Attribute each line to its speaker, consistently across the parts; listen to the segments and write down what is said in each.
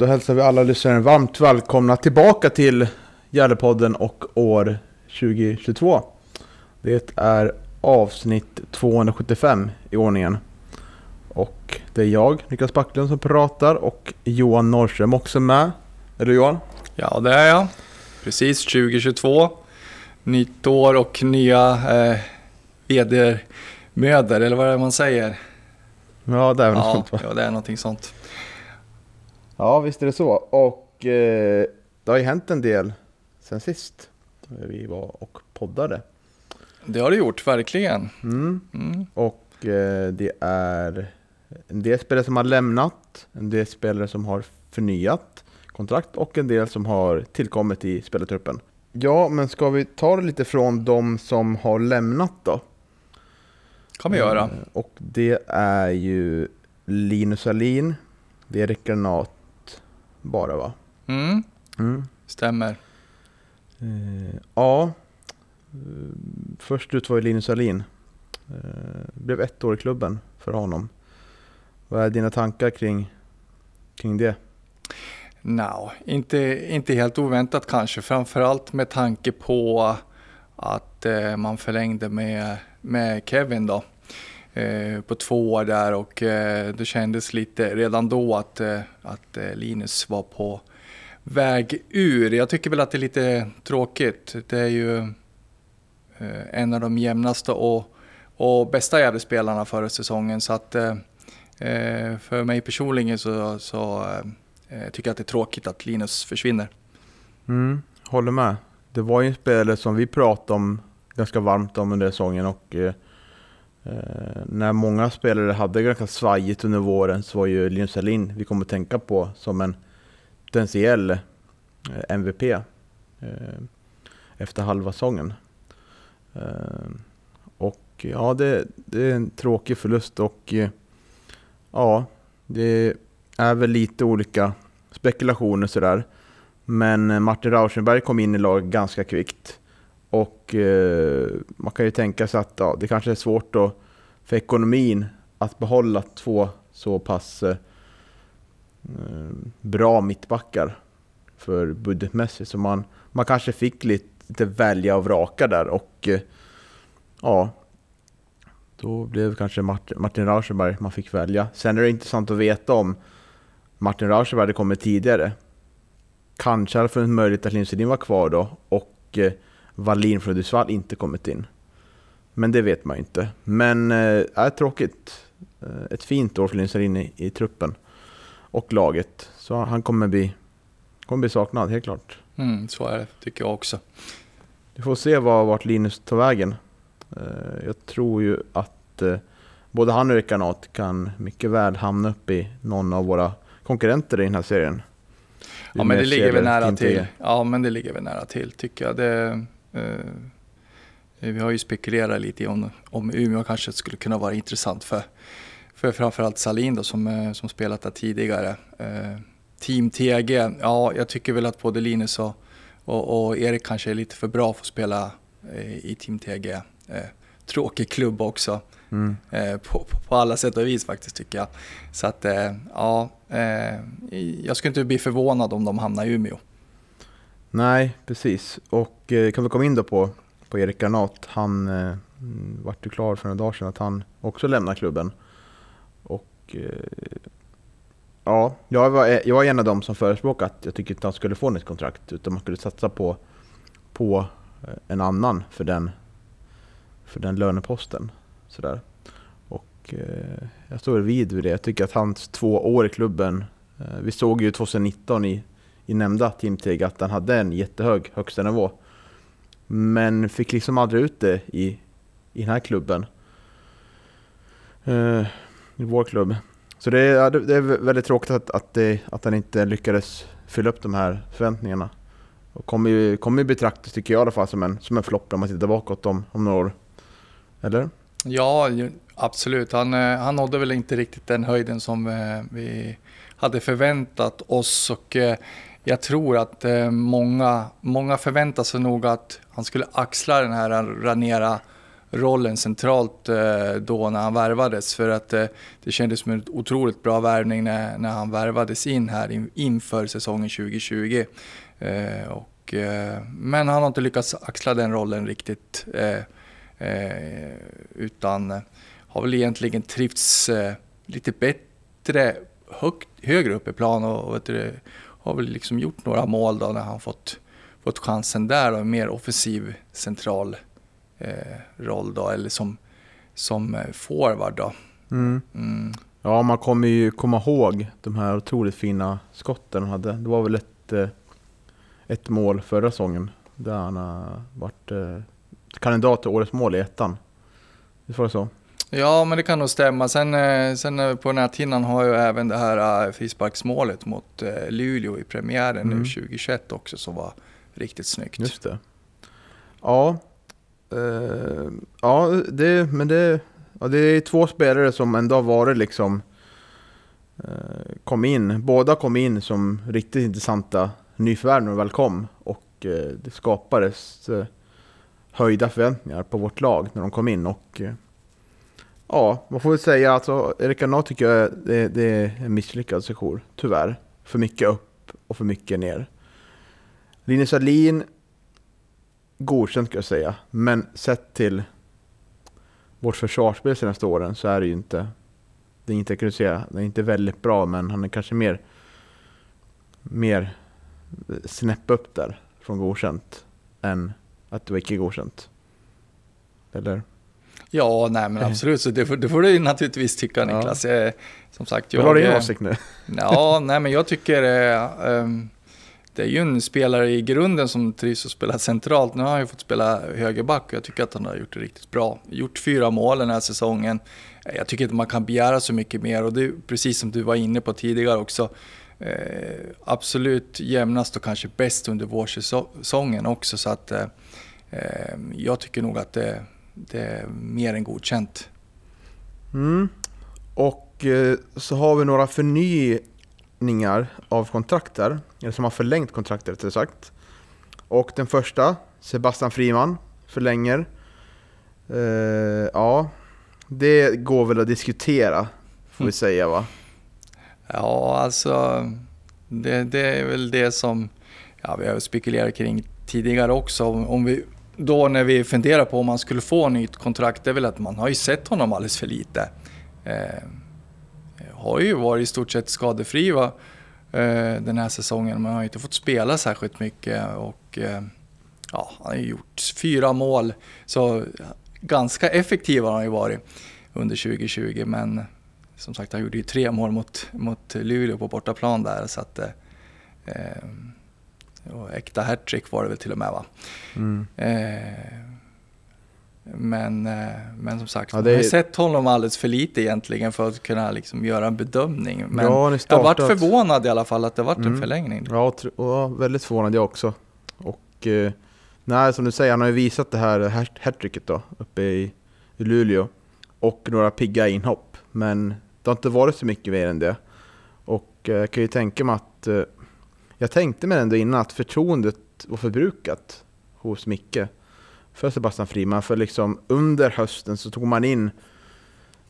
Speaker 1: Då hälsar vi alla lyssnare varmt välkomna tillbaka till Gärdepodden och år 2022. Det är avsnitt 275 i ordningen. Och det är jag, Niklas Backlund, som pratar och Johan Norrström också med. Är du Johan?
Speaker 2: Ja, det är jag. Precis 2022. Nytt år och nya eh, vedermödor, eller vad är det man säger?
Speaker 1: Ja, det är väl något
Speaker 2: Ja,
Speaker 1: sånt va?
Speaker 2: ja, det är någonting sånt.
Speaker 1: Ja, visst är det så. Och eh, det har ju hänt en del sen sist. Vi var och poddade.
Speaker 2: Det har det gjort, verkligen.
Speaker 1: Mm.
Speaker 2: Mm.
Speaker 1: Och eh, det är en del spelare som har lämnat, en del spelare som har förnyat kontrakt och en del som har tillkommit i spelartruppen. Ja, men ska vi ta det lite från de som har lämnat då?
Speaker 2: kan vi göra.
Speaker 1: Eh, Och det är ju Linus Alin, det är Granat bara va?
Speaker 2: Mm.
Speaker 1: Mm.
Speaker 2: Stämmer.
Speaker 1: Eh, ja, Eh, först ut var ju Linus Alin. Eh, blev ett år i klubben för honom. Vad är dina tankar kring, kring det?
Speaker 2: No, inte, inte helt oväntat kanske. Framförallt med tanke på att eh, man förlängde med, med Kevin då. Eh, på två år där och eh, det kändes lite redan då att, eh, att eh, Linus var på väg ur. Jag tycker väl att det är lite tråkigt. Det är ju eh, en av de jämnaste och, och bästa Gävlespelarna förra säsongen så att eh, eh för mig personligen så, så eh, tycker jag att det är tråkigt att Linus försvinner.
Speaker 1: Mm, håller med. Det var ju en spelare som vi pratade om ganska varmt om under säsongen och eh, Eh, när många spelare hade ganska svajigt under våren så var ju Linus Alin vi kommer att tänka på som en potentiell eh, MVP eh, efter halva säsongen. Eh, och ja, det, det är en tråkig förlust och eh, ja, det är väl lite olika spekulationer sådär. Men eh, Martin Rauschenberg kom in i laget ganska kvickt. Och eh, man kan ju tänka sig att ja, det kanske är svårt då för ekonomin att behålla två så pass eh, eh, bra mittbackar för budgetmässigt. Så man, man kanske fick lite, lite välja och vraka där och eh, ja, då blev kanske Martin, Martin Rauschenberg man fick välja. Sen är det intressant att veta om Martin Rauschenberg hade kommit tidigare. Kanske hade det funnits möjlighet att Linn var kvar då och eh, Wallin från Hudiksvall inte kommit in. Men det vet man ju inte. Men eh, är tråkigt. Eh, ett fint år för Edin i, i truppen och laget. Så han kommer bli, kommer bli saknad, helt klart.
Speaker 2: Mm, så är det, tycker jag också.
Speaker 1: Vi får se var, vart Linus tar vägen. Eh, jag tror ju att eh, både han och Erik Granat kan mycket väl hamna upp i någon av våra konkurrenter i den här serien.
Speaker 2: Ja, men det ligger väl nära till. Ja, men det ligger väl nära till tycker jag. Det, vi har ju spekulerat lite om, om Umeå kanske skulle kunna vara intressant för, för framförallt Salin då som, eh, som spelat där tidigare. Eh, Team TG, ja jag tycker väl att både Linus och, och, och Erik kanske är lite för bra för att spela eh, i Team TG. Eh, tråkig klubb också.
Speaker 1: Mm.
Speaker 2: Eh, på, på, på alla sätt och vis faktiskt tycker jag. Så att eh, ja, eh, jag skulle inte bli förvånad om de hamnar i Umeå.
Speaker 1: Nej, precis. Och eh, kan vi komma in då på, på Erik Granat. Han eh, vart ju klar för några dagar sedan att han också lämnar klubben. Och eh, ja, jag var, eh, jag var en av dem som förespråkade att jag tycker inte han skulle få nytt kontrakt utan man skulle satsa på, på eh, en annan för den, för den löneposten. Sådär. Och eh, jag står vid vid det. Jag tycker att hans två år i klubben, eh, vi såg ju 2019 i, i nämnda Team att han hade en jättehög högsta nivå. Men fick liksom aldrig ut det i, i den här klubben. Uh, I vår klubb. Så det är, det är väldigt tråkigt att, att, det, att han inte lyckades fylla upp de här förväntningarna. Och kommer ju, kommer ju betraktas, tycker jag i alla fall, som en, som en flopp om man tittar bakåt om, om några år. Eller?
Speaker 2: Ja, absolut. Han, eh, han nådde väl inte riktigt den höjden som eh, vi hade förväntat oss. Och eh, jag tror att eh, många, många förväntar sig nog att han skulle axla den här Ranera rollen centralt eh, då när han värvades. För att eh, det kändes som en otroligt bra värvning när, när han värvades in här inför säsongen 2020. Och, men han har inte lyckats axla den rollen riktigt. Eh, utan har väl egentligen trivts eh, lite bättre högt, högre upp i plan och vet du, har väl liksom gjort några mål då när han fått, fått chansen där och en mer offensiv central eh, roll då eller som, som eh, forward då. Mm.
Speaker 1: Mm. Ja, man kommer ju komma ihåg de här otroligt fina skotten han hade. Det var väl ett, ett mål förra säsongen där han har varit kandidat till årets mål i ettan. Visst var det så?
Speaker 2: Ja, men det kan nog stämma. Sen, eh, sen eh, på näthinnan har jag även det här eh, frisparksmålet mot Luleå i premiären mm. nu 2021 också som var riktigt snyggt.
Speaker 1: Just det. Ja, uh, ja det, men det, ja, det är två spelare som ändå har varit liksom uh, kom in. Båda kom in som riktigt intressanta nyförvärv när de väl kom och uh, det skapades höjda förväntningar på vårt lag när de kom in. Och, ja, man får väl säga att alltså, Erik Arnault tycker jag det, det är en misslyckad session, tyvärr. För mycket upp och för mycket ner. Linus Alin, godkänt kan jag säga. Men sett till vårt försvarsspel senaste åren så är det ju inte, det är inte, kan säga, det är inte väldigt bra, men han är kanske mer, mer snäpp upp där från godkänt än att det var icke godkänt? Eller?
Speaker 2: Ja, nej men absolut, så det får, det får du naturligtvis tycka Niklas. Ja. Som sagt,
Speaker 1: jag... har du din åsikt nu?
Speaker 2: ja, nej men jag tycker... Eh, um, det är ju en spelare i grunden som trivs att spela centralt. Nu har han ju fått spela högerback och jag tycker att han har gjort det riktigt bra. Gjort fyra mål den här säsongen. Jag tycker inte man kan begära så mycket mer och det är precis som du var inne på tidigare också. Eh, absolut jämnast och kanske bäst under vårsäsongen också. Så att, eh, eh, jag tycker nog att det, det, är mer än godkänt.
Speaker 1: Mm. Och eh, så har vi några förnyningar av kontrakter, eller som har förlängt kontraktet rättare sagt. Och den första, Sebastian Friman, förlänger. Eh, ja, det går väl att diskutera, får vi mm. säga va?
Speaker 2: Ja, alltså det, det, är väl det som ja, vi har spekulerat kring tidigare också. Om vi, då när vi funderar på om man skulle få nytt kontrakt, det är väl att man har ju sett honom alldeles för lite. Eh, har ju varit i stort sett skadefri va, eh, den här säsongen, men har inte fått spela särskilt mycket. Och, eh, ja, han har ju gjort fyra mål, så ganska effektiv har han ju varit under 2020. Men som sagt, han gjorde ju tre mål mot, mot Luleå på bortaplan där. Så att, eh, eh och äkta hattrick var det väl till och med va. Mm. Eh, men, eh, men som sagt, ja, är... man har sett honom alldeles för lite egentligen för att kunna liksom göra en bedömning. Men ja, jag varit förvånad i alla fall att det varit mm. en förlängning.
Speaker 1: Ja, och väldigt förvånad jag också. Och eh, nej, som du säger, han har ju visat det här hattricket då uppe i, i Luleå. Och några pigga inhopp. Men det har inte varit så mycket mer än det. Och eh, jag kan ju tänka mig att... Eh, jag tänkte mig ändå innan att förtroendet var förbrukat hos Micke för Sebastian Friman. För liksom under hösten så tog man in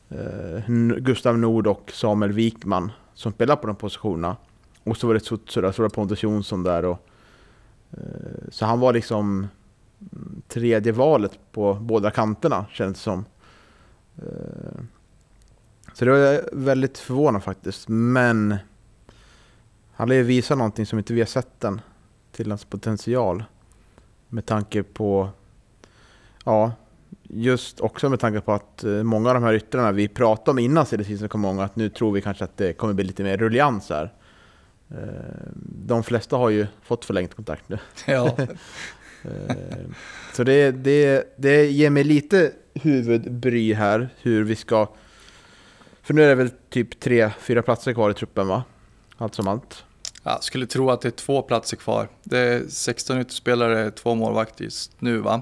Speaker 1: eh, Gustav Nord och Samuel Wikman som spelade på de positionerna. Och så var det Sotsura, så var det Pontus Jonsson där. Och, eh, så han var liksom mm, tredje valet på båda kanterna kändes det som. Eh, så det var väldigt förvånad faktiskt. Men han lär ju visa någonting som inte vi har sett än. Till hans potential. Med tanke på... Ja, just också med tanke på att eh, många av de här yttrarna vi pratade om innan silly season kom många att nu tror vi kanske att det kommer bli lite mer rullians här. Eh, de flesta har ju fått förlängt kontrakt nu.
Speaker 2: Ja,
Speaker 1: Eh, Så det, det, det ger mig lite huvudbry här hur vi ska... För nu är det väl typ tre, fyra platser kvar i truppen va? Allt som allt.
Speaker 2: jag skulle tro att det är två platser kvar. Det är 16 utespelare, två målvakter just nu va?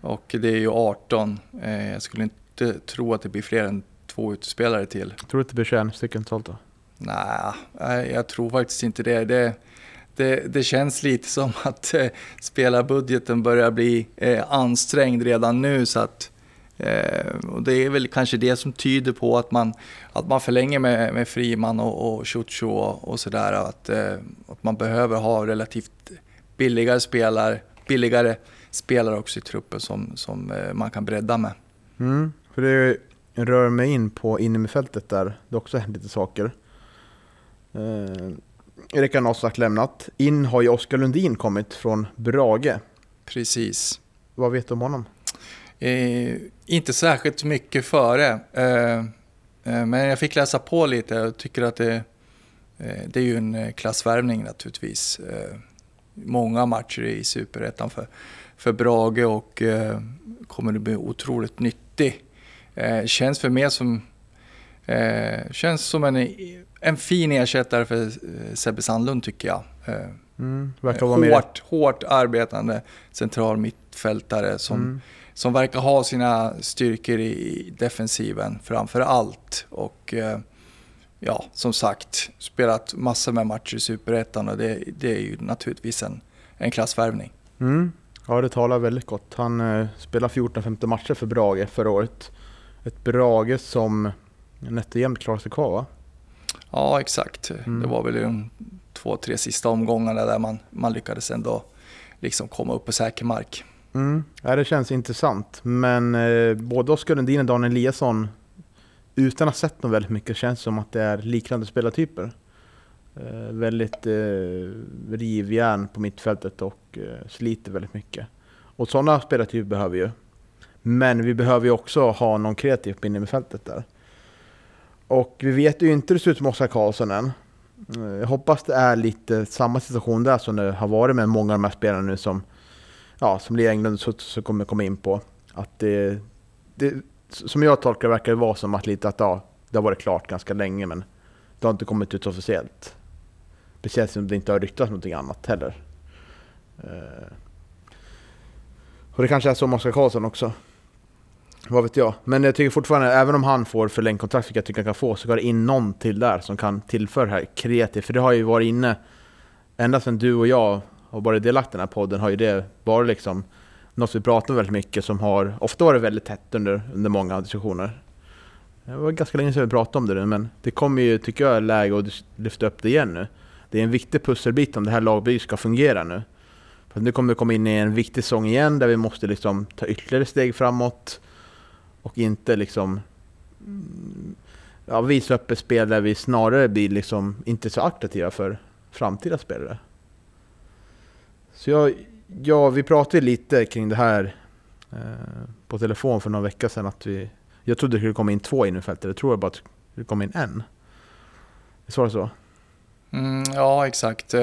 Speaker 2: Och det är ju 18. Eh, Jag skulle inte tro att det blir fler än två utespelare till.
Speaker 1: Tror du att det blir 21 stycken totalt då?
Speaker 2: Nej, nej, jag tror faktiskt inte det. Det, det, det känns lite som att eh, spelarbudgeten börjar bli eh, ansträngd redan nu. Så att, eh, och det är väl kanske det som tyder på att man, att man förlänger med, med Friman och, och och, och sådär. Att, eh, att man behöver ha relativt billigare spelare, billigare spelare också i truppen som, som eh, man kan bredda med.
Speaker 1: Mm, för det rör mig in på innermittfältet där det också hänt lite saker. Eh, Erik Nosak lämnat. In har ju Oskar Lundin kommit från Brage.
Speaker 2: Precis.
Speaker 1: Vad vet du om honom?
Speaker 2: Eh, inte särskilt mycket före. Eh, eh, men jag fick läsa på lite. Jag tycker att det, det är ju en klassvärvning naturligtvis. Många matcher i Superettan för, för Brage och kommer att bli otroligt nyttig. Känns för mig som, känns som en, en fin ersättare för Sebbe Sandlund tycker jag.
Speaker 1: Mm,
Speaker 2: hårt, hårt arbetande central mittfältare som,
Speaker 1: Mm.
Speaker 2: Som verkar ha sina styrkor i defensiven framför allt. Och eh, ja, som sagt, spelat massor med matcher i Superettan och det, det är ju naturligtvis en, en klassvärvning.
Speaker 1: Mm. Ja, det talar väldigt gott. Han eh, spelade 14-15 matcher för Brage förra året. Ett Brage som nätt och jämnt klarade sig kvar va?
Speaker 2: Ja, exakt.
Speaker 1: Mm.
Speaker 2: Det var väl de två, tre sista omgångarna där man, man lyckades ändå liksom komma upp på säker mark.
Speaker 1: Mm. Ja, det känns intressant. Men eh, både Oskar Lundin och Daniel Eliasson, utan att ha sett dem väldigt mycket, känns som att det är liknande spelartyper. Eh, väldigt eh, rivjärn på mittfältet och eh, sliter väldigt mycket. Och sådana spelartyper behöver vi ju. Men vi behöver ju också ha någon kreativ på innermittfältet där. Och vi vet ju inte hur det ser ut med Oskar Karlsson än. Eh, jag hoppas det är lite samma situation där som det har varit med många av de här spelarna nu som ja, som Lee Englund så, så kommer komma in på. Att det, det, som jag tolkar det verkar det vara som att lite att ja, det har varit klart ganska länge men det har inte kommit ut officiellt. Speciellt som det inte har ryktats någonting annat heller. Eh, och det kanske är så med Oskar Karlsson också. Vad vet jag. Men jag tycker fortfarande, även om han får förlängt kontrakt, vilket jag tycker han kan få, så ska det in någon till där som kan tillföra det här kreativt. För det har ju varit inne, ända sedan du och jag och varit delaktig i den här podden, har ju det varit liksom något vi pratar om väldigt mycket som har, ofta varit väldigt tätt under, under många diskussioner. Det var ganska länge sedan vi pratade om det nu, men det kommer ju, tycker jag, läge att lyfta upp det igen nu. Det är en viktig pusselbit om det här lagbygget ska fungera nu. För nu kommer vi komma in i en viktig säsong igen där vi måste liksom ta ytterligare steg framåt och inte liksom mm, ja, visa upp ett spel där vi snarare blir liksom inte så attraktiva för framtida spelare. Så jag, ja, vi pratade lite kring det här eh, på telefon för några veckor sedan. Att vi, jag trodde det skulle komma in två innerfältare, jag tror jag bara att det komma in en. Visst var det så?
Speaker 2: Mm, ja, exakt. Eh,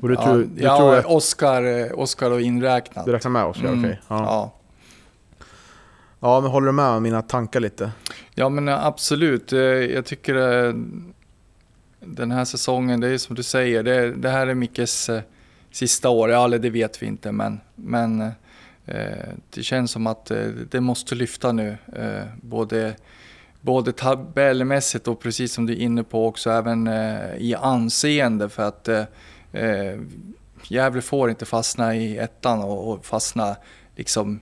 Speaker 1: Och du
Speaker 2: ja,
Speaker 1: tror- du
Speaker 2: ja,
Speaker 1: tror att-
Speaker 2: Oskar, eh, Oskar och inräknat.
Speaker 1: Du räknar med? Ja,
Speaker 2: Mm,
Speaker 1: okej. Ja.
Speaker 2: ja.
Speaker 1: ja, men håller du med om mina tankar lite?
Speaker 2: Ja men absolut. Jag tycker den här säsongen, det är som du säger, det, det här är Mickes sista år. Ja, det vet vi inte men, men eh, det känns som att eh, det måste lyfta nu. Eh, både, både tabellmässigt och precis som du är inne på också även eh, i anseende för att eh, eh Gävle får inte fastna i ettan och, och fastna liksom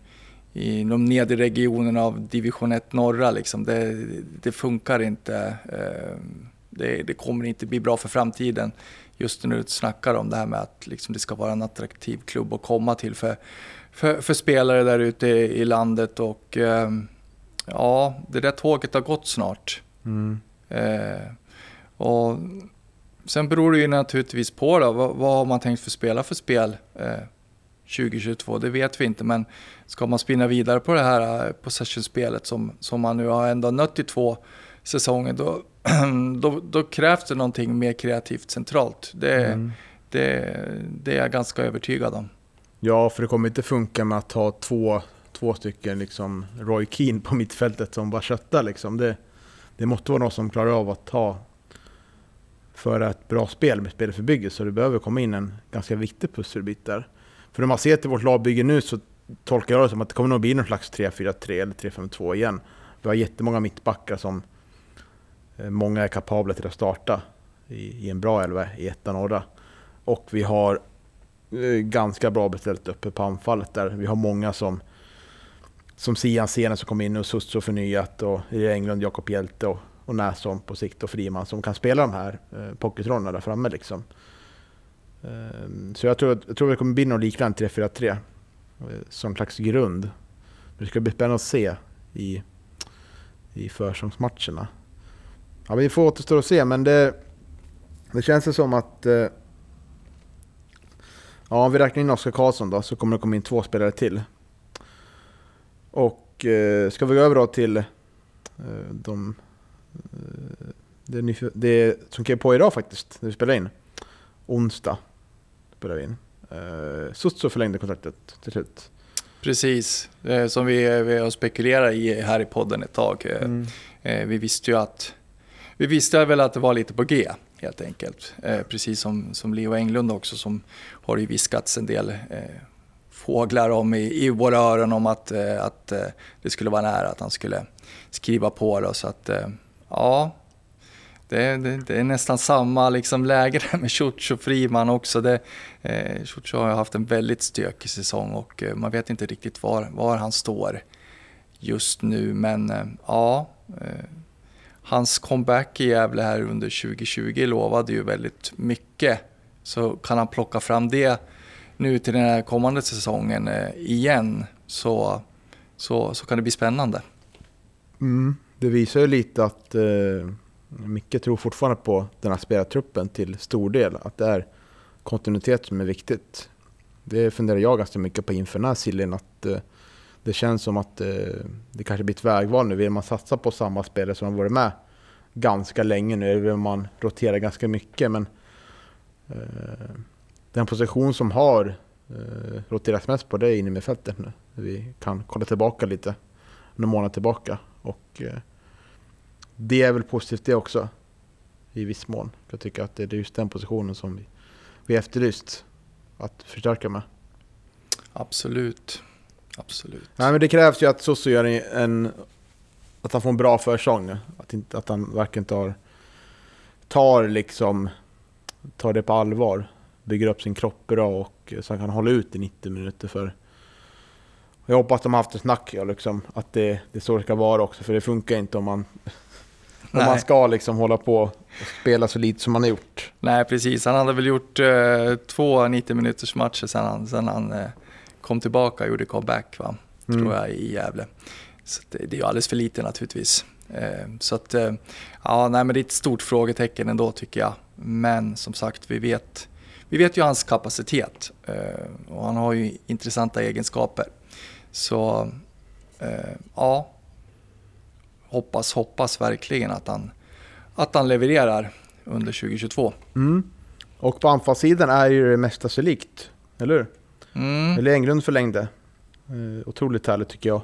Speaker 2: i de nedre regionerna av division 1 norra. Liksom. Det, det funkar inte. Eh, det, det kommer inte bli bra för framtiden. Just du snackar om det här med att liksom det ska vara en attraktiv klubb att komma till för, för, för spelare där ute i, i landet. Och eh, ja, det där tåget har gått snart.
Speaker 1: Mm.
Speaker 2: Eh, och sen beror det ju naturligtvis på då, vad, vad har man tänkt för spela för spel eh, 2022? Det vet vi inte, men ska man spinna vidare på det här eh, possession-spelet som, som man nu har ändå nött i två, säsongen då, då, då krävs det någonting mer kreativt centralt. Det,
Speaker 1: Mm.
Speaker 2: det, det är jag ganska övertygad om.
Speaker 1: Ja, för det kommer inte funka med att ha två, två stycken liksom Roy Keane på mittfältet som bara köttar. Liksom. Det, det måste vara någon som klarar av att ta föra ett bra spel med spelförbygge. Så det behöver komma in en ganska viktig pusselbit där. För när man ser till vårt lagbygge nu så tolkar jag det som att det kommer nog bli någon slags 3-4-3 eller 3-5-2 igen. Vi har jättemånga mittbackar som Eh, många är kapabla till att starta i, i en bra elva i ettan norra. Och vi har eh, ganska bra beställt uppe på anfallet där. Vi har många som som Sian Sena som kom in och Susso förnyat och i England Jakob Hjelte och, och Näsholm på sikt och Friman som kan spela de här eh, pocketrollerna där framme liksom. Ehm, så jag tror, jag tror det kommer bli något liknande 3-4-3 eh, som slags grund. Det ska bli spännande att se i, i försäsongsmatcherna. Ja, vi får återstå att se men det, det känns ju som att eh, Ja, om vi räknar in Oskar Karlsson då så kommer det komma in två spelare till. Och eh, ska vi gå över då till eh, de, det, det som klev på idag faktiskt, när vi spelar in. Onsdag spelar vi in. Eh, Sutso förlängde kontraktet till slut.
Speaker 2: Precis, som vi, vi har spekulerat i här i podden ett tag.
Speaker 1: Mm.
Speaker 2: Vi visste ju att, vi visste väl att det var lite på G helt enkelt. Eh, precis som, som Leo Englund också som har ju viskats en del eh, fåglar om i, i våra öron om att, eh, att eh, det skulle vara nära att han skulle skriva på det. Så att eh, ja, det, det, det är nästan samma liksom läge där med Ciuccio Friman också. Det, eh, Ciuccio har haft en väldigt stökig säsong och eh, man vet inte riktigt var, var han står just nu. Men eh, ja, eh, hans comeback i Gävle här under 2020 lovade ju väldigt mycket. Så kan han plocka fram det nu till den här kommande säsongen eh, igen så, så, så kan det bli spännande.
Speaker 1: Mm. Det visar ju lite att eh, Micke tror fortfarande på den här spelartruppen till stor del. Att det är kontinuitet som är viktigt. Det funderar jag ganska mycket på inför den här sillen. Att eh, det känns som att eh, det kanske blir ett vägval nu. Vill man satsa på samma spelare som har varit med ganska länge nu, eller vill man rotera ganska mycket. Men eh, den position som har eh, roterats mest på det är innermittfältet nu. Vi kan kolla tillbaka lite, några månader tillbaka. Och eh, det är väl positivt det också, i viss mån. Jag tycker att det är just den positionen som vi, vi efterlyst att förstärka med.
Speaker 2: Absolut. Absolut.
Speaker 1: Nej men det krävs ju att Sosso gör en... Att han får en bra försäsong nu. Att, inte, att han verkligen tar... Tar liksom... Tar det på allvar. Bygger upp sin kropp bra och så han kan hålla ut i 90 minuter för... Jag hoppas de har haft ett snack, ja, liksom, att det, det är så det ska vara också. För det funkar inte om man... Om
Speaker 2: Nej.
Speaker 1: man ska liksom hålla på och spela så lite som man har gjort.
Speaker 2: Nej, precis. Han hade väl gjort eh, två 90 minuters matcher sen han, sen han eh, kom tillbaka och gjorde comeback, va?
Speaker 1: Mm.
Speaker 2: tror jag, i Gävle. Så det, det är ju alldeles för lite naturligtvis. Eh, så att, eh, ja, nej, men det är ett stort frågetecken ändå tycker jag. Men som sagt, vi vet, vi vet ju hans kapacitet eh, och han har ju intressanta egenskaper. Så eh, ja, hoppas, hoppas verkligen att han, att han levererar under 2022.
Speaker 1: Mm. Och på anfallssidan är ju det mesta sig likt, eller hur?
Speaker 2: Mm.
Speaker 1: Eller Englund förlängde. Eh, otroligt härligt tycker jag.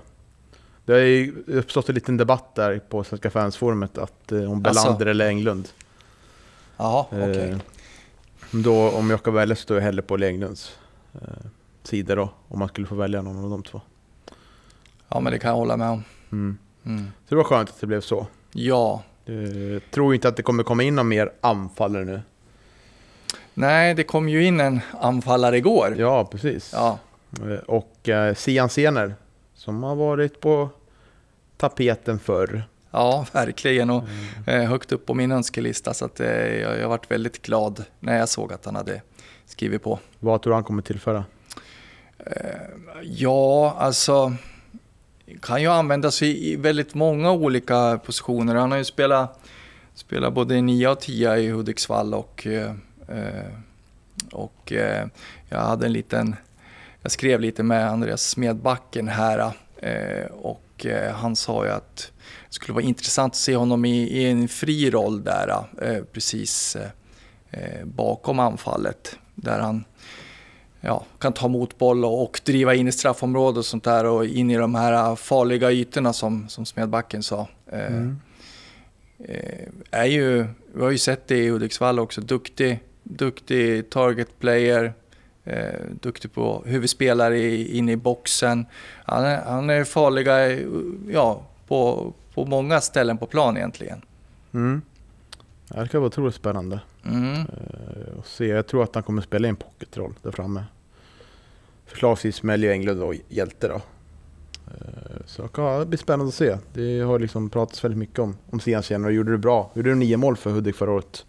Speaker 1: Det har ju uppstått en liten debatt där på Svenska fansforumet att eh, om? Belander eller Englund.
Speaker 2: Jaha, okej.
Speaker 1: Eh, då, om jag ska välja så står jag hellre på Englunds eh, sida då. Om man skulle få välja någon av de två.
Speaker 2: Ja, men det kan jag hålla med om.
Speaker 1: Mm.
Speaker 2: Mm.
Speaker 1: Så det var skönt att det blev så.
Speaker 2: Ja,
Speaker 1: Eh, tror inte att det kommer komma in någon mer anfallare nu.
Speaker 2: Nej, det kom ju in en anfallare igår.
Speaker 1: Ja, precis.
Speaker 2: Ja,
Speaker 1: Eh, Och eh, Sian Sener som har varit på tapeten förr.
Speaker 2: ja verkligen. Och eh, högt upp på min önskelista. Så att, eh, jag, jag varit väldigt glad när jag såg att han hade skrivit på.
Speaker 1: Vad tror du han kommer tillföra?
Speaker 2: Ja, alltså kan ju användas i, i väldigt många olika positioner. Han har ju spelat, spelat både 9 och 10 i Hudiksvall och, eh, eh, och eh, jag hade en liten, jag skrev lite med Andreas Smedbacken här eh, och eh, han sa ju att det skulle vara intressant att se honom i, en fri roll där, eh, precis eh, eh, bakom anfallet. Där han ja, kan ta emot boll och, driva in i straffområdet och sånt där och in i de här farliga ytorna som, som Smedbacken sa. Eh,
Speaker 1: Mm.
Speaker 2: eh, är ju, vi har ju sett det i Hudiksvall också, duktig, duktig target player, eh, duktig på huvudspelare i- inne i boxen. Han är, han är farliga ja, på, på många ställen på plan egentligen.
Speaker 1: Mm. Det ska vara otroligt spännande
Speaker 2: Mm.
Speaker 1: eh, att se. Jag tror att han kommer spela en pocketroll där framme. Förslagsvis med Leo Englund och hjälte då. Eh, Så ja, det blir spännande att se. Det har liksom pratats väldigt mycket om, om Stenstjärnor och gjorde det bra. Gjorde nio mål för Hudik förra året.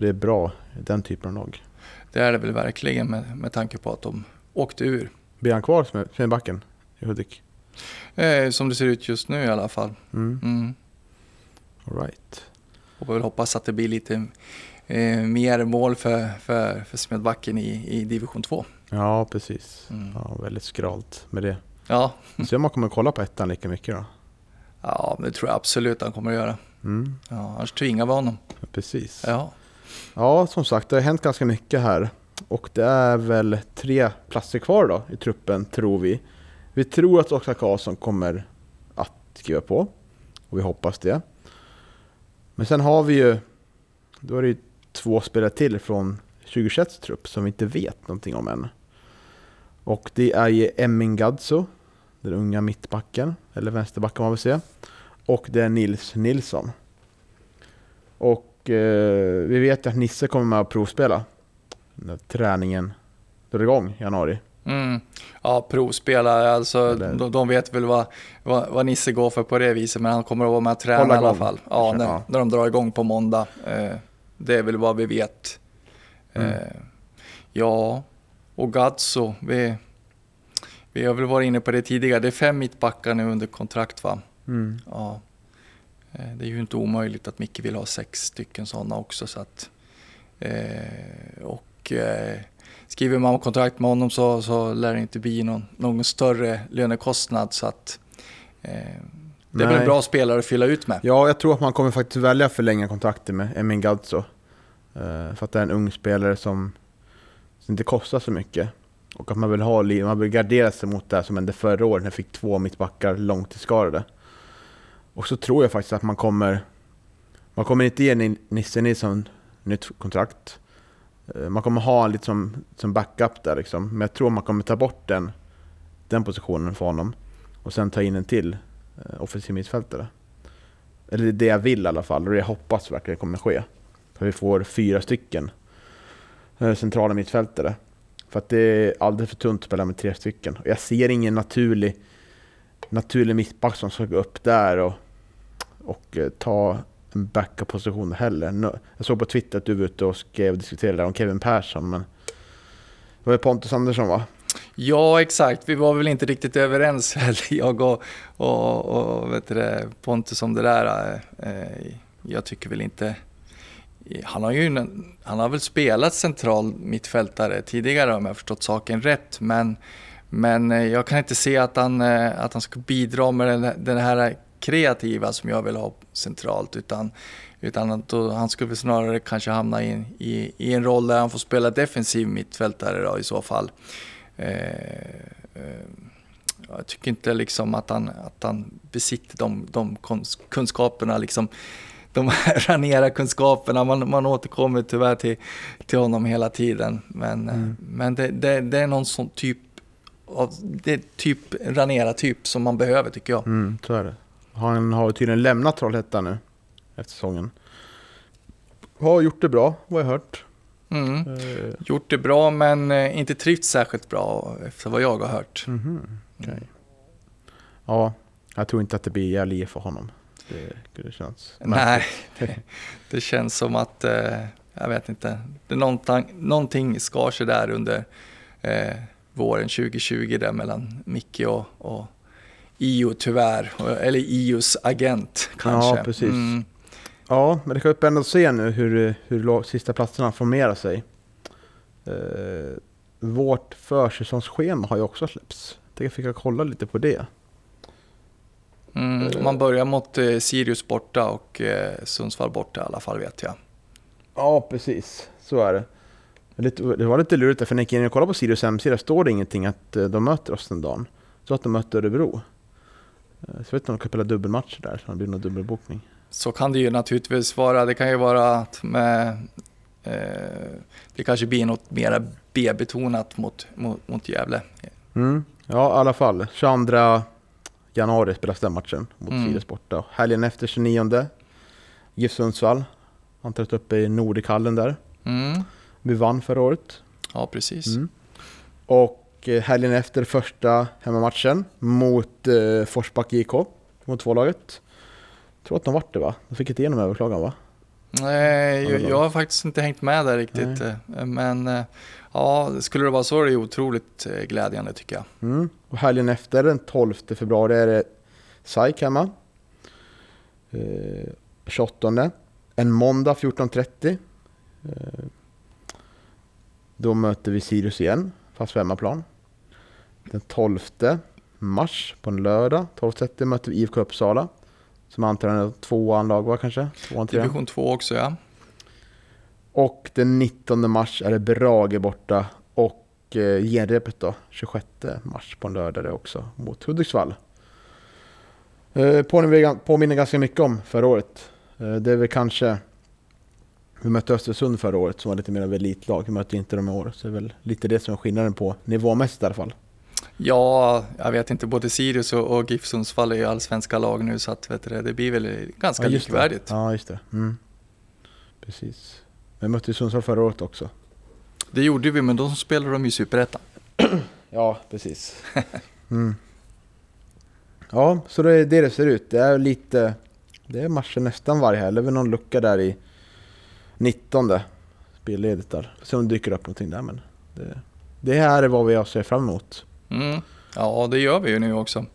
Speaker 1: Och det är bra i den typen av lag.
Speaker 2: Det är det väl verkligen med, med tanke på att de åkte ur.
Speaker 1: Blir han kvar som Smedbacken i Hudik?
Speaker 2: Eh, som det ser ut just nu i alla fall.
Speaker 1: Mm.
Speaker 2: Mm.
Speaker 1: All right.
Speaker 2: Och väl hoppas att det blir lite eh, mer mål för, för, för Smedbacken i, i division 2.
Speaker 1: Ja, precis.
Speaker 2: Mm.
Speaker 1: Ja, väldigt skralt med det.
Speaker 2: Ja.
Speaker 1: Om man kommer kolla på ettan lika mycket då.
Speaker 2: ja, det tror jag absolut han kommer att göra.
Speaker 1: Mm,
Speaker 2: Ja, annars tvingar vi honom.
Speaker 1: precis.
Speaker 2: Ja.
Speaker 1: Ja, som sagt, det har hänt ganska mycket här. Och det är väl tre platser kvar då i truppen, tror vi. Vi tror att Oskar Karlsson kommer att skriva på. Och vi hoppas det. Men sen har vi ju, då är det ju två spelare till från 2021 trupp som vi inte vet någonting om än. Och det är ju Emin Gadzo, den unga mittbacken, eller vänsterbacken man vill säga. Och det är Nils Nilsson. Och eh, vi vet ju att Nisse kommer med att provspela när träningen drar igång i januari.
Speaker 2: Mm. Ja, provspelare, alltså
Speaker 1: Eller-
Speaker 2: de, de vet väl vad, vad, vad Nisse går för på det viset, men han kommer att vara med och träna
Speaker 1: Hålla
Speaker 2: i alla fall. Ja, när,
Speaker 1: ja.
Speaker 2: när de drar igång på måndag. Eh, det är väl vad vi vet.
Speaker 1: Mm.
Speaker 2: Eh, ja, och Gazzo, vi, vi har väl varit inne på det tidigare. Det är fem mittbackar nu under kontrakt va?
Speaker 1: Mm.
Speaker 2: Ja. Eh, Det är ju inte omöjligt att Micke vill ha sex stycken sådana också. Så att, eh, och eh, skriver man kontrakt med honom så, så lär det inte bli någon, någon större lönekostnad. Så att, eh, det är väl en bra spelare att fylla ut med.
Speaker 1: Ja, jag tror att man kommer faktiskt välja att förlänga kontraktet med Emin Gadzo. Eh, för att det är en ung spelare som, som inte kostar så mycket. Och att man vill, ha, man vill gardera sig mot det här som hände förra året när jag fick två mittbackar långtidsskadade. Och så tror jag faktiskt att man kommer... Man kommer inte ge Nisse Nilsson nytt kontrakt. Eh, man kommer ha honom lite som, som backup där liksom. Men jag tror man kommer ta bort den, den positionen för honom. Och sen ta in en till eh, offensiv mittfältare. Eller det är det jag vill i alla fall och det jag hoppas verkligen kommer ske. För vi får fyra stycken eh, centrala mittfältare. För att det är alldeles för tunt att spela med tre stycken. Och jag ser ingen naturlig, naturlig mittback som ska gå upp där och, och eh, ta en backup-position heller. Jag såg på Twitter att du var ute och skrev och diskuterade om Kevin Persson, men det var ju Pontus Andersson va?
Speaker 2: Ja, exakt. Vi var väl inte riktigt överens heller, jag och, och, och vet du det, Pontus om det där. Eh, eh, jag tycker väl inte... Han har ju han har väl spelat central mittfältare tidigare om jag har förstått saken rätt. Men, men eh, jag kan inte se att han, eh, att han ska bidra med den, den här kreativa som jag vill ha centralt. Utan, utan då, han skulle snarare kanske hamna i, en- i, i en roll där han får spela defensiv mittfältare då, i så fall. Eh, eh, jag tycker inte liksom att han, att han besitter de, de kunskaperna, liksom, de här Ranera-kunskaperna. Man, man återkommer tyvärr till, till honom hela tiden. Men, eh,
Speaker 1: Mm.
Speaker 2: men det, det, det är någon sån typ av, det typ Ranera-typ som man behöver tycker jag.
Speaker 1: Mm, så är det. Han har tydligen lämnat Trollhättan nu efter säsongen. Har gjort det bra, vad jag hört.
Speaker 2: Mm.
Speaker 1: Eh,
Speaker 2: Gjort det bra men eh, inte trivts särskilt bra efter vad jag har hört.
Speaker 1: Mhm, okej. Ja, jag tror inte att det blir Gävle för honom. Det, det känns
Speaker 2: Nej, det, det känns som att, eh, jag vet inte, det någonting, någonting skar sig där under eh, våren 2020 där mellan Micke och, och IO tyvärr, eller IOs agent kanske.
Speaker 1: Ja, precis.
Speaker 2: Mm,
Speaker 1: Ja, men det kan spännande att se nu hur, hur sista platserna formerar sig. Eh, vårt försäsongsschema har ju också släppts. Jag fick jag kolla lite på det.
Speaker 2: Mm, man börjar mot eh, Sirius borta och eh, Sundsvall borta i alla fall vet jag.
Speaker 1: Ja, precis. Så är det. Det var lite lurigt för när jag gick in och kollade på Sirius hemsida står det ingenting att eh, de möter oss den dagen. Så att de möter Örebro. Eh, Så jag vet inte om de kan spela dubbelmatcher där, så det blir någon dubbelbokning.
Speaker 2: Så kan det ju naturligtvis vara. Det kan ju vara att med, eh, det kanske blir något mer B-betonat mot, mot, mot Gävle.
Speaker 1: Mm. Ja, i alla fall. 22 januari spelas den matchen mot
Speaker 2: Mm.
Speaker 1: Sirius borta. Helgen efter 29 GIF Sundsvall. Antalet uppe i Nordichallen där.
Speaker 2: Mm.
Speaker 1: Vi vann förra året.
Speaker 2: Ja, precis.
Speaker 1: Mm. Och eh, helgen efter första hemmamatchen mot eh, Forsbacka IK, mot två laget. Jag tror att de vart det va? De fick inte igenom överklagan va?
Speaker 2: Nej,
Speaker 1: Ja,
Speaker 2: jag, jag har faktiskt inte hängt med där riktigt. eh, Men eh, ja, skulle det vara så är det otroligt glädjande tycker jag.
Speaker 1: Mm. Och helgen efter, den 12 februari, är det SAIK hemma. Eh, 28. En måndag 14.30. Eh, då möter vi Sirius igen, fast på hemmaplan. Den 12 mars, på en lördag, 12.30 möter vi IFK Uppsala. Som antar är tvåan lag va kanske? Tvåan.
Speaker 2: Division 2 också ja.
Speaker 1: Och den 19 mars är det Brage borta och eh, genrepet då, 26 mars på en lördag det också mot Hudiksvall. Eh, påminner, påminner ganska mycket om förra året. Eh, det är väl kanske, vi mötte Östersund förra året som var lite mer av elitlag, vi mötte inte dem i år. Så det är väl lite det som är skillnaden på nivåmässigt i alla fall.
Speaker 2: Ja, jag vet inte, både Sirius och, och GIF Sundsvall är ju allsvenska lag nu så att vet du, det, det blir väl ganska
Speaker 1: det.
Speaker 2: likvärdigt.
Speaker 1: Ja, just det. Mm. Precis. Vi mötte ju Sundsvall förra året också.
Speaker 2: Det gjorde vi, men då spelade de ju Superettan.
Speaker 1: Ja, precis. Mm. Ja, så det är det det ser ut. Det är lite... Det är matcher nästan varje helg. Det är väl någon lucka där i 19 spelledigt där. Så om det dyker upp någonting där men... Det, det här är vad vi har ser fram emot.
Speaker 2: Mm. Ja, det gör vi ju nu också.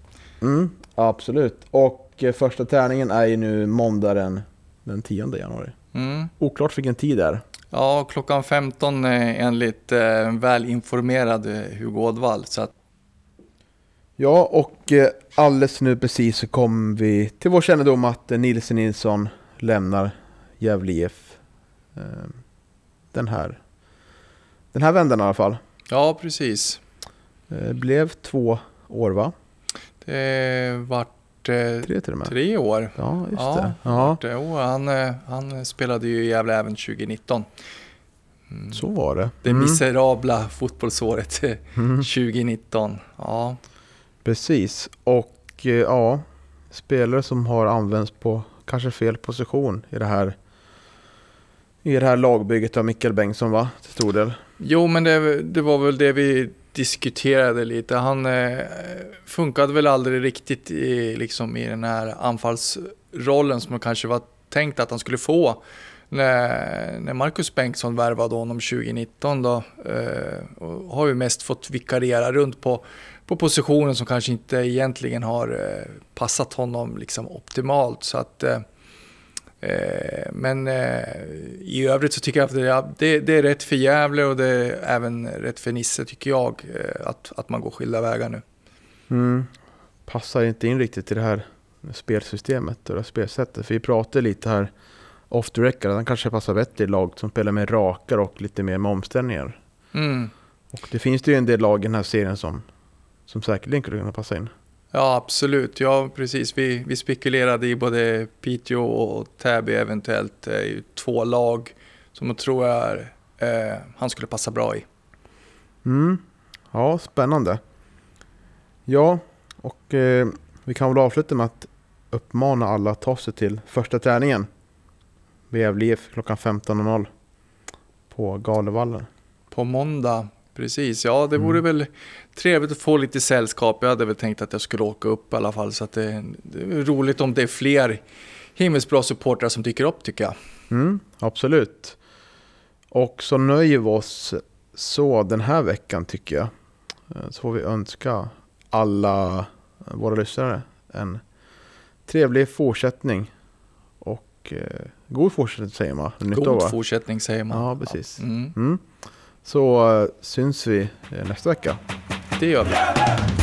Speaker 1: Mm, absolut. Och eh, första träningen är ju nu måndag den, den 10 januari.
Speaker 2: Mm.
Speaker 1: Oklart vilken tid det är.
Speaker 2: Ja, klockan 15 eh, enligt eh, välinformerad eh, Hugo Ådvall. Så att,
Speaker 1: Ja, och eh, alldeles nu precis så kom vi till vår kännedom att eh, Nilsen Nilsson lämnar Gävle IF. Eh, Den här, den här vändan i alla fall.
Speaker 2: ja, precis.
Speaker 1: Eh, Blev två år va?
Speaker 2: Det vart eh,
Speaker 1: Tre och
Speaker 2: tre år.
Speaker 1: Ja, just
Speaker 2: Ja,
Speaker 1: det. Ja,
Speaker 2: Det, oh, han, han spelade ju i Gävle även 2019. Mm.
Speaker 1: så var det.
Speaker 2: Det
Speaker 1: Mm,
Speaker 2: miserabla fotbollsåret eh,
Speaker 1: mm,
Speaker 2: 2019. Ja,
Speaker 1: Precis. Och ja, spelare som har använts på kanske fel position i det här i det här lagbygget av Mikael Bengtsson va? Till stor del.
Speaker 2: Jo, men det, det var väl det vi diskuterade lite. Han eh, funkade väl aldrig riktigt i, liksom, i den här anfallsrollen som kanske var tänkt att han skulle få. När, när Marcus Bengtsson värvade honom 2019 då, eh, och har ju mest fått vikariera runt på, på positionen som kanske inte egentligen har eh, passat honom liksom optimalt. Så att, eh, Eh, men eh, i övrigt så tycker jag att det, det, det är rätt för Gävle och det är även rätt för Nisse tycker jag eh, att, att man går skilda vägar nu.
Speaker 1: Mm. Passar inte in riktigt i det här spelsystemet och det här spelsättet. För vi pratade lite här off the record, han kanske passar bättre i lag som spelar mer rakare och lite mer med omställningar.
Speaker 2: Mm.
Speaker 1: Och det finns det ju en del lag i den här serien som, som säkerligen skulle kunna passa in.
Speaker 2: Ja, absolut. Ja, precis. Vi, vi spekulerade i både Piteå och Täby eventuellt. Ju två lag som jag tror är, eh, han skulle passa bra i.
Speaker 1: Mm. Ja, spännande. Ja, och eh, vi kan väl avsluta med att uppmana alla att ta sig till första träningen. IF klockan 15.00 på Galevallen.
Speaker 2: På måndag, precis. Ja, det
Speaker 1: Mm.
Speaker 2: vore väl trevligt att få lite sällskap. Jag hade väl tänkt att jag skulle åka upp i alla fall. Så det, det är roligt om det är fler himmelsbra supportrar som dyker upp tycker jag.
Speaker 1: Mm, absolut. Och så nöjer vi oss så den här veckan tycker jag. Eh, Så får vi önska alla våra lyssnare en trevlig fortsättning. Och eh, god fortsättning säger man. Nytt år,
Speaker 2: God
Speaker 1: va?
Speaker 2: fortsättning säger man.
Speaker 1: Ja, precis.
Speaker 2: Mm,
Speaker 1: Mm. Så eh, syns vi eh, nästa vecka.
Speaker 2: det gör vi.